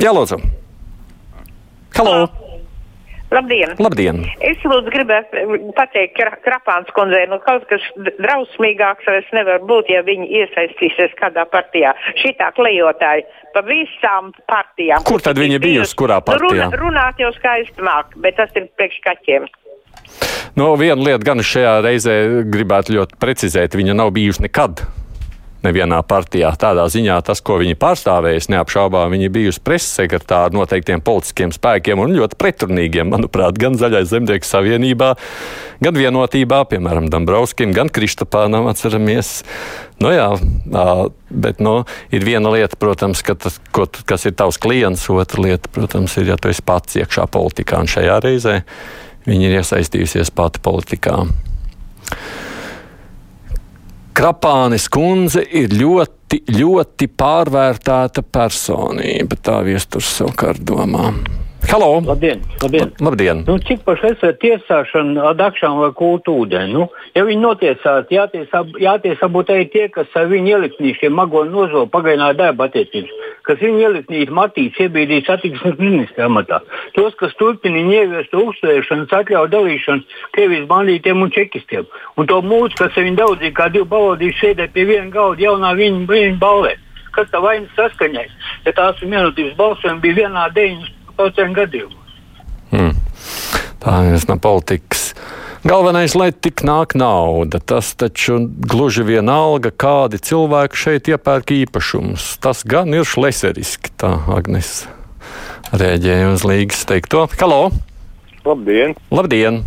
Jā, lūdzu. Halo! Labdien! Labdien! Es lūdzu gribētu pateikt Krapāns kundzei, nu kaut kas drausmīgāks vairs nevar būt, ja viņi iesaistīsies kādā partijā. Šitā klejotāji pa visām partijām. Kur tad viņa bijusi, kurā partijā? Nu, runa, runāt jau skaisti māk, bet tas ir priekš kaķiem. Nu, viena lieta gan šajā reizē gribētu ļoti precizēt, viņa nav bijusi nekad nevienā partijā. Tādā ziņā tas, ko viņi pārstāvējas, neapšaubām, viņi bijusi preses sekretāri noteiktiem politiskiem spēkiem un ļoti pretrunīgiem, manuprāt, gan Zaļais zemnieku savienībā, gan vienotībā, piemēram, Dombrovskim, gan Kristapānam atceramies. Nu jā, bet nu, ir viena lieta, protams, ka tas, ko, kas ir tavs klients, otra lieta, protams, ir, ja tu esi pats iekšā politikā, un šajā reizē viņi ir iesaistījusies pati politikā. Krapānis kundze ir ļoti, ļoti pārvērtēta personība. Tā viesturs savukārt domā. Halo! Labdien! labdien. labdien. Nu, cik paši esat tiesāšana ar dakšām vai kultu ūdeni? Nu, ja viņi notiesāti, jātiesā, jātiesā būtu arī tie, kas ar viņu ieliknīšiem magonu nozo pagainā darba attiecības, kas viņu ieliknīt matīts iebīdīs attīstības ministra amatā. Tos, kas turpina ieviest uzturēšanas atļauju dalīšanu Krievijas bandītiem un čekistiem. Un to mūsu, kas viņu daudzīja kā divi balodīši sēdē pie viena galda jaunā viņa, viņa balvē. Kas tā vainas saskaņai? Ja tās vienotības balsojumi bija vienā 9 daudziem gadījumos. Hmm. Tā ir no politikas. Galvenais, lai tik nāk nauda, tas taču gluži vienalga, kādi cilvēki šeit iepērk īpašumus. Tas gan ir šleseriski, tā Agnes rēģēja uz līgas teikto. Halo! Labdien! Labdien!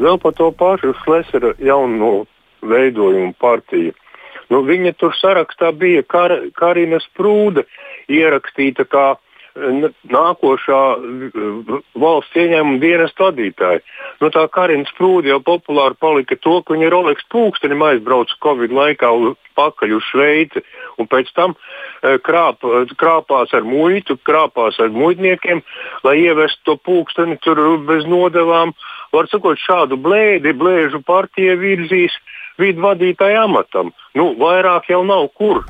Vēl par to pašu Šlesera jauno veidojumu partiju. Nu, viņa tur sarakstā bija Kar Karina Sprūde ierakstīta kā nākošā valsts ieņēmuma dienas vadītāja. Nu, tā Karina Sprūde jau populāri palika to, ka viņa Rolex pulkstenim aizbrauca Covid laikā pakaļ uz Šveici un pēc tam krāp, krāpās ar muitu, krāpās ar muitniekiem, lai ievestu to pulksteni tur bez nodevām. Var sakot, šādu blēdi, blēžu partija virzīs vidu vadītāju amatam. Nu, vairāk jau nav kur.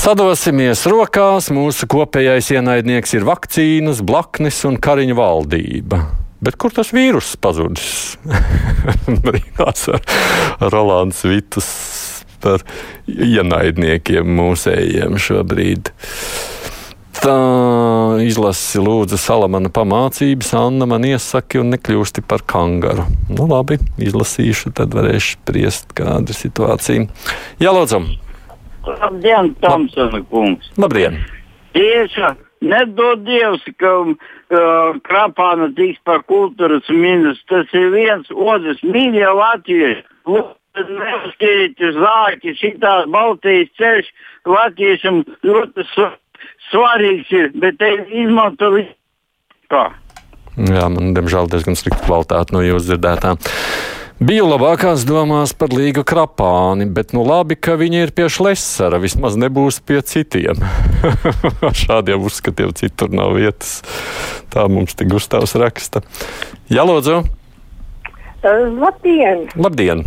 Sadosimies rokās, mūsu kopējais ienaidnieks ir vakcīnas, blaknes un kariņu valdība. Bet kur tas vīruss pazudis? Brīnās ar Rolands Vitus par ienaidniekiem mūsējiem šobrīd. Tā izlasi lūdzu Salamana pamācības, Anna man iesaki un nekļūsti par kangaru. Nu labi, izlasīšu, tad varēšu spriest, kāda ir situācija. Jā, lūdzu! Labdien, Tomsona kungs! Labdien! Tieši nedod Dievs, ka uh, Krapāna tiks par kultūras ministru. Tas ir viens otrs mīļie latvieši. Neuzskatīt zāki, šitās Baltijas ceļš latviešiem ļoti svarīgs ir, bet te izmanto visu. Jā, man diemžēl diezgan slikta kvalitāte no jūsu dzirdētām. Biju labākās domās par Līgu Krapāni, bet nu labi, ka viņi ir pie Šlesara, vismaz nebūs pie citiem. Šādiem uzskatiem citur nav vietas. Tā mums tik Gustavs raksta. Jā, lūdzu! Uh, labdien! Labdien!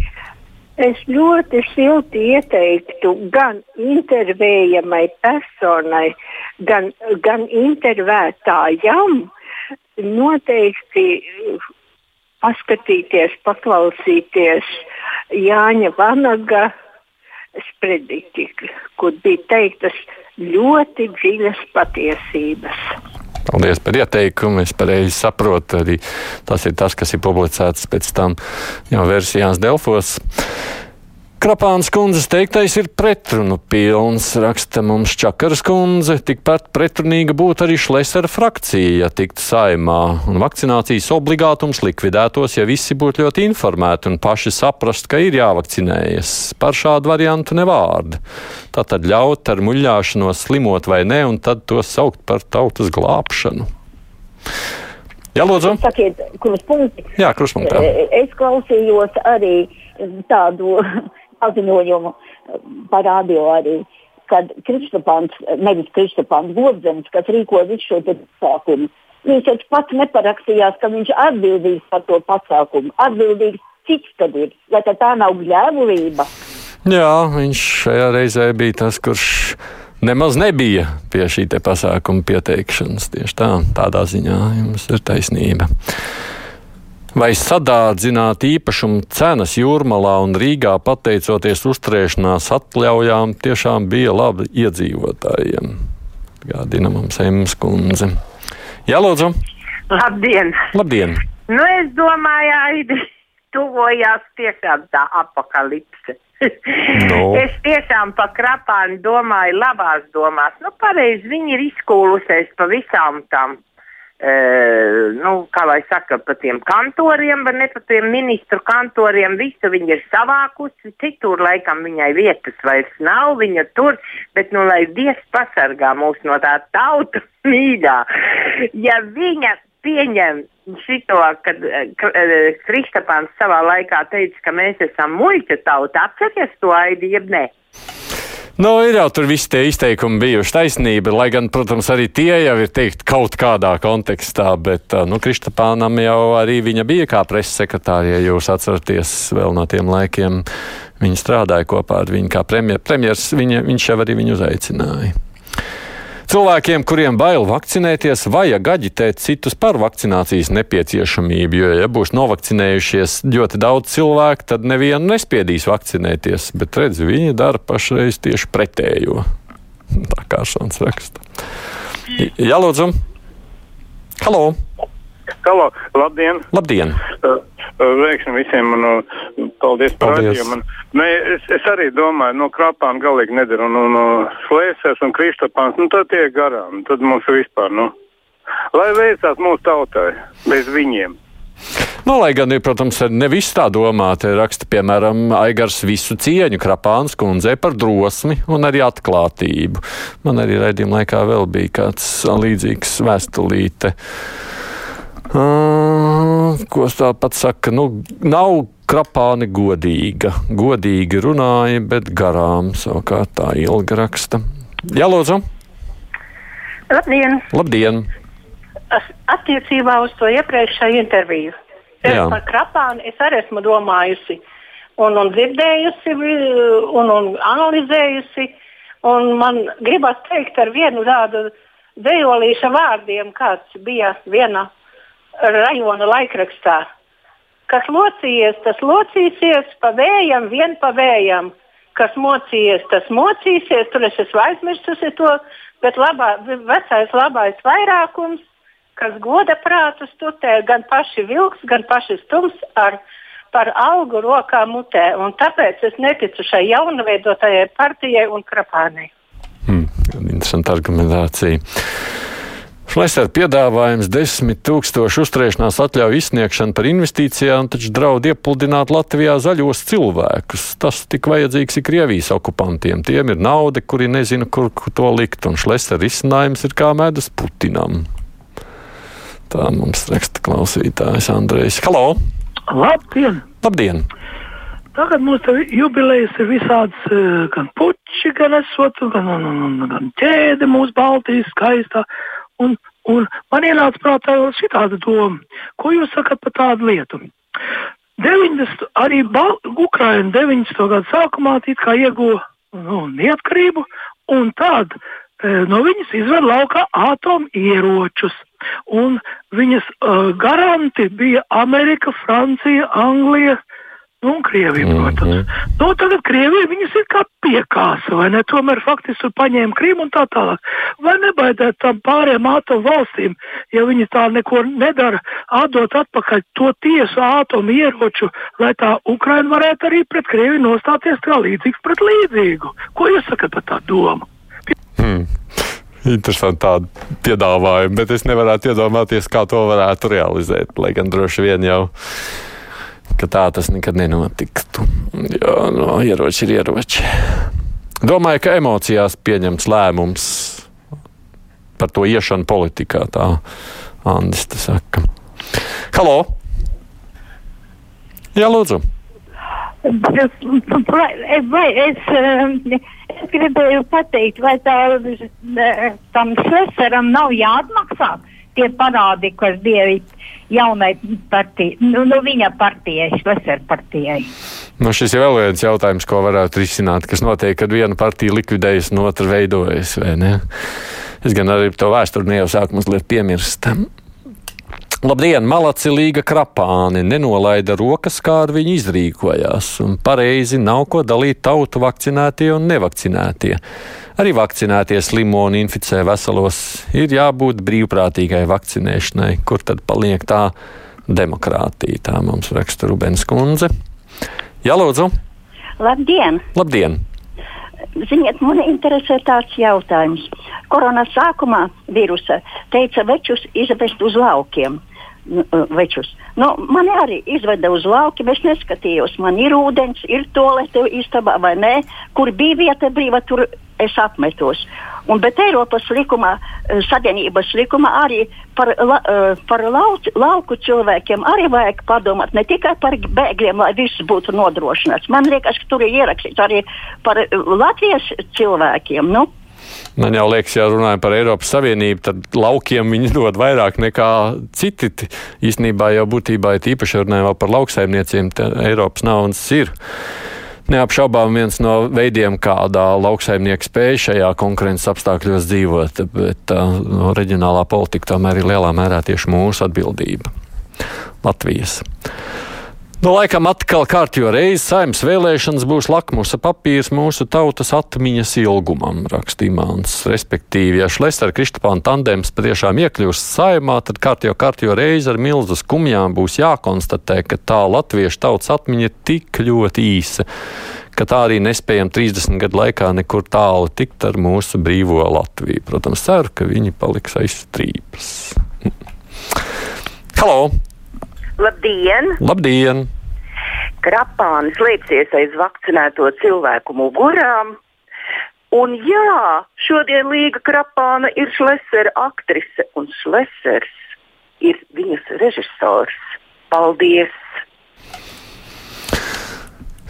Es ļoti silti ieteiktu gan intervējamai personai, gan, gan intervētājam noteikti paskatīties, paklausīties Jāņa Vanaga sprediķi, kur bija teiktas ļoti dziļas patiesības. Paldies par ieteikumu. Es pareizi saprotu, arī tas ir tas, kas ir publicēts pēc tam jau versijās Delfos. Krapāns kundzes teiktais ir pretrunu pilns, raksta mums Čakaras kundze. Tikpat pretrunīga būtu arī Šlesera frakcija, ja tiktu saimā, un vakcinācijas obligātums likvidētos, ja visi būtu ļoti informēti un paši saprast, ka ir jāvakcinējas. Par šādu variantu nevārdu. Tātad ļaut ar muļāšanos slimot vai ne, un tad to saukt par tautas glābšanu. Jā, lūdzu. Sakiet, kruspunkti. Jā, kruspunktā. Es klausījos arī tādu paziņojumu parādīja arī, kad Kristapāns, nevis Kristapāns Godzems, kas rīko visu šo pasākumu, viņš taču pats neparakstījās, ka viņš atbildīgs par to pasākumu. Atbildīgs cits tad ir, vai tā nav gļēvulība? Jā, viņš šajā reizē bija tas, kurš nemaz nebija pie šī pasākuma pieteikšanas. Tieši tā, tādā ziņā jums ir taisnība. Vai sadārdzināt īpašumu cenas Jūrmalā un Rīgā pateicoties uzturēšanās atļaujām tiešām bija labi iedzīvotājiem? Gādina mums Emas kundze. Jā, lūdzu! Labdien! Labdien! Nu, es domāju, Aidi, tuvojās tiešām tā apakalipse. No. es tiešām pa krapānu domāju labās domās. Nu, pareizi, viņi ir izkūlusies pa visām tām Uh, nu, kā lai saka, par tiem kantoriem, bet ne par tiem ministru kantoriem. Visu viņa ir savākusi, citur laikam viņai vietas vairs nav, viņa tur, bet, nu, lai Dievs pasargā mūs no tā tauta mīļā. Ja viņa pieņem šito, kad Kristapāns savā laikā teica, ka mēs esam muļķa tauta, atceries to aidi, jeb ne? Nu, ir jau tur visi tie izteikumi bijuši taisnība, lai gan, protams, arī tie jau ir teikt kaut kādā kontekstā, bet, nu, Kristapānam jau arī viņa bija kā preses sekretārie, ja jūs atceraties vēl no tiem laikiem. Viņa strādāja kopā ar viņu kā premjer, premjers, viņa, viņš jau arī viņu uzaicināja. Cilvēkiem, kuriem bail vakcinēties, vajag aģitēt citus par vakcinācijas nepieciešamību, jo, ja būs novakcinējušies ļoti daudz cilvēku, tad nevienu nespiedīs vakcinēties, bet redz, viņi dara pašreiz tieši pretējo. Tā kā šāds raksta. Jā, lūdzu! Halo! Halo, labdien! Labdien! Uh, Veiksim visiem un uh, paldies par raidījumu. Nē, es, es arī domāju, no krāpām galīgi nedara. Un, un, un slēsēs un kristapāns, nu tad tie garām. Tad mums vispār, nu. Lai veicās mūsu tautai, bez viņiem. Nu, lai gan, protams, ne viss tā domāta. Raksta, piemēram, Aigars visu cieņu Krapāns kundzei par drosmi un arī atklātību. Man arī raidījuma laikā vēl bija kāds līdzīgs vēstulīte. Uh, ko tāpat saka, nu, nav krapāni godīga. Godīgi runāja, bet garām savukārt tā ilga raksta. Jā, lūdzu! Labdien! Labdien. Attiecībā uz to iepriekšējo interviju. Jā. Par krapānu es arī esmu domājusi un, un dzirdējusi un, un analizējusi. Un man gribas teikt ar vienu tādu dzējolīša vārdiem, kāds bija viena rajona laikrakstā. Kas locījies, tas locīsies pa vējam, vien pa vējam. Kas mocījies, tas mocīsies. Tur es esmu aizmirsusi to, bet labā, vecais labais vairākums, kas goda prātus tutē, gan paši vilks, gan paši stums ar par algu rokā mutē. Un tāpēc es neticu šai jaunveidotajai partijai un krapānei. Hmm, interesanta argumentācija. Šlesner piedāvājums 10 tūkstošu uzturēšanās atļauju izsniegšanu par investīcijām, taču draud iepludināt Latvijā zaļos cilvēkus. Tas tik vajadzīgs ir Krievijas okupantiem. Tiem ir nauda, kuri nezina, kur, to likt, un Šlesner risinājums ir kā medus Putinam. Tā mums raksta klausītājs Andrejs. Halo! Labdien! Labdien! Tagad mums jubilejas ir visādas, eh, gan puķi, gan esot, gan, gan, gan ķēde mūsu Baltijas skaistā. Un, un man ienāca prātā šāda doma, ko jūs sakat par tādu lietu. 90, arī Ukraina 90. gada sākumā ieguva nu, neatkarību, un tad e, no viņas izvēl laukā atomieročus. Un viņas uh, garanti bija Amerika, Francija, Anglija, Nu, un Krievija, protams. Mm -hmm. nu, tagad Krievija viņas ir kā piekāsa, vai ne? Tomēr faktiski paņēma Krimu un tā tālāk. Vai nebaidēt tam pārējām atomu valstīm, ja viņi tā neko nedara, atdot atpakaļ to tiesu atomu ieroču, lai tā Ukraina varētu arī pret Krieviju nostāties kā līdzīgs pret līdzīgu? Ko jūs sakat par tā domu? Hmm. Interesanti tādi piedāvājumi, bet es nevarētu iedomāties, kā to varētu realizēt, lai gan droši vien jau ka tā tas nekad nenotiktu. Jo no, ieroči ir ieroči. Domāju, ka emocijās pieņemts lēmums par to iešanu politikā. Tā Andis te saka. Halo! Jā, lūdzu! Vai, es, es gribēju pateikt, vai tā, tam Šlesaram nav jāatmaksā, tie parādi, kas bija jaunai partijai, nu, nu viņa partijai, Šlesera partijai. Nu, šis ir vēl viens jautājums, ko varētu risināt, kas notiek, kad viena partija likvidējas un otra veidojas, vai ne? Es gan arī to vēsturi ne jau sāku mazliet piemirst. Labdien, malacilīga krapāni nenolaida rokas, kā ar viņu izrīkojās, un pareizi nav ko dalīt tautu vakcinētie un nevakcinētie. Arī vakcinētie slimo un inficē veselos. Ir jābūt brīvprātīgai vakcinēšanai, kur tad paliek tā demokrātija. Tā mums raksta Rubens Kunze. Jā, lūdzu! Labdien! Labdien! Ziniet, man interesē tāds jautājums. Koronas sākumā vīrusa teica večus izvest uz laukiem. Nu, uh, večus. Nu, mani arī izveda uz laukiem, es neskatījos, man ir ūdens, ir tolete istabā vai nē, kur bija vieta brīva, tur es apmetos. Un, bet Eiropas likumā, uh, Savienības likumā arī par, la, uh, par lauc, lauku cilvēkiem arī vajag padomāt, ne tikai par bēgļiem, lai viss būtu nodrošināts. Man liekas, ka tur ir ierakstīts arī par Latvijas cilvēkiem. Nu, Man jau liekas, ja runājam par Eiropas Savienību, tad laukiem viņi dod vairāk nekā citi. Īsnībā jau būtībā ir īpaši runājot par lauksaimniecību, Eiropas naudas ir. Neapšaubām viens no veidiem, kādā lauksaimnieks spēj šajā konkurences apstākļos dzīvot, bet uh, no reģionālā politika tomēr ir lielā mērā tieši mūsu atbildība. Latvijas. Nu, laikam atkal kārtjo reizi saimnes vēlēšanas būs lakmusa papīrs mūsu tautas atmiņas ilgumam, rakstīja Mans. Respektīvi, ja Šlesera Kristapāna tandems patiešām iekļūst saimā, tad kārtjo kārtjo reizi ar milzu skumjām būs jākonstatē, ka tā latviešu tautas atmiņa ir tik ļoti īsa, ka tā arī nespējam 30 gadu laikā nekur tālu tikt ar mūsu brīvo Latviju. Protams, ceru, ka viņi paliks aiz strīpas. Halo! Labdien! Labdien! Krapānis liepsies aiz vakcinēto cilvēku mugurām. Un jā, šodien Līga Krapāna ir Šlesera aktrise, un Šlesers ir viņas režisors. Paldies!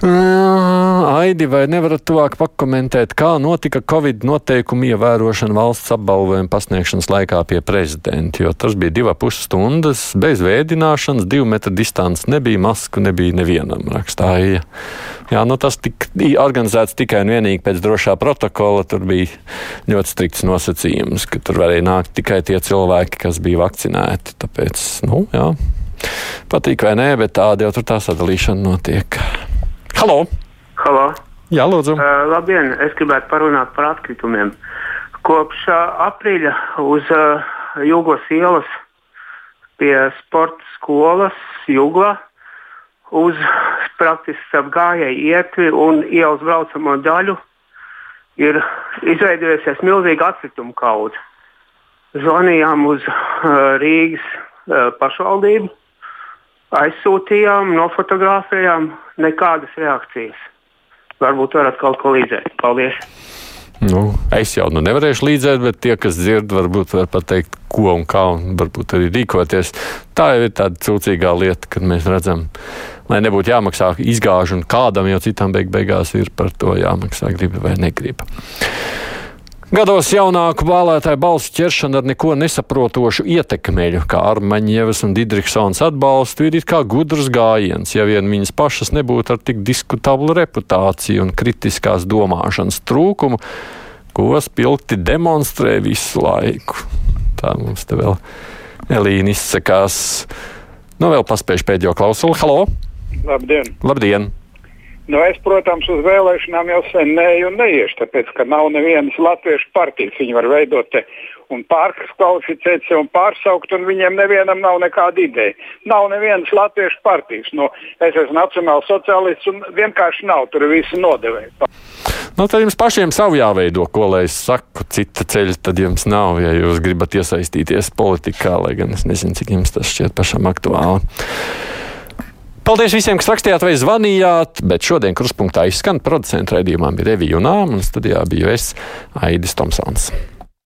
Aidi, vai nevarat tuvāk pakomentēt, kā notika Covid noteikumu ievērošana valsts apbalvojuma pasniegšanas laikā pie prezidenta? Jo tas bija divas pusstundas, bez vēdināšanas, divu metru distance, nebija masku, nebija nevienam rakstāja. Jā, nu tas tika organizēts tikai un vienīgi pēc drošā protokola. Tur bija ļoti strikts nosacījums, ka tur varēja nākt tikai tie cilvēki, kas bija vakcinēti. Tāpēc, nu, jā, patīk vai nē, bet tāda jau tur tā sadalīšana notiek. Halo! Halo. Jā, lūdzu. Uh, labdien, es gribētu parunāt par atkritumiem. Kopš uh, aprīļa uz uh, Jūglas ielas pie sporta skolas Jūgla uz praktiski ap gājēju ietvi un ielas braucamo daļu ir izveidojusies milzīga atkrituma kaudze. Zvanījām uz uh, Rīgas uh, pašvaldību, aizsūtījām, nofotografējām, nekādas reakcijas. Varbūt varat kaut ko līdzēt. Paldies! Nu, es jau nu nevarēšu līdzēt, bet tie, kas dzird, varbūt var pateikt, ko un kā, un varbūt arī rīkoties. Tā jau ir tāda cūcīgā lieta, kad mēs redzam, lai nebūtu jāmaksā izgāžu, un kādam jau citam beig beigās ir par to jāmaksā, grib vai negrib. Gados jaunāku vēlētāju balsu ķeršana ar neko nesaprotošu ietekmeļu, kā Armaņevas un Didriksons atbalstu, ir it kā gudrs gājiens, ja vien viņas pašas nebūtu ar tik diskutablu reputāciju un kritiskās domāšanas trūkumu, ko spilgti demonstrē visu laiku. Tā mums te vēl Elīna izsakās. Nu, vēl paspējuši pēdējo klausuli. Halo! Labdien! Labdien! Nu, es, protams, uz vēlēšanām jau sen neju un neiešu, tāpēc, ka nav nevienas latviešu partijas. Viņi var veidot te un pārkvalificēt sevi un pārsaukt, un viņiem nevienam nav nekāda ideja. Nav nevienas latviešu partijas. Nu, es esmu nacionāls sociālists un vienkārši nav tur visi nodevēji. Nu, tad jums pašiem savu jāveido, ko lai es saku. Cita ceļa tad jums nav, ja jūs gribat iesaistīties politikā, lai gan es nezinu, cik jums tas šķiet pašam aktuāli. Paldies visiem, kas rakstījāt vai zvanījāt, bet šodien kruspunktā izskan producenta raidījumā bija Revija Unām un studijā biju es, Aidis Tomsons.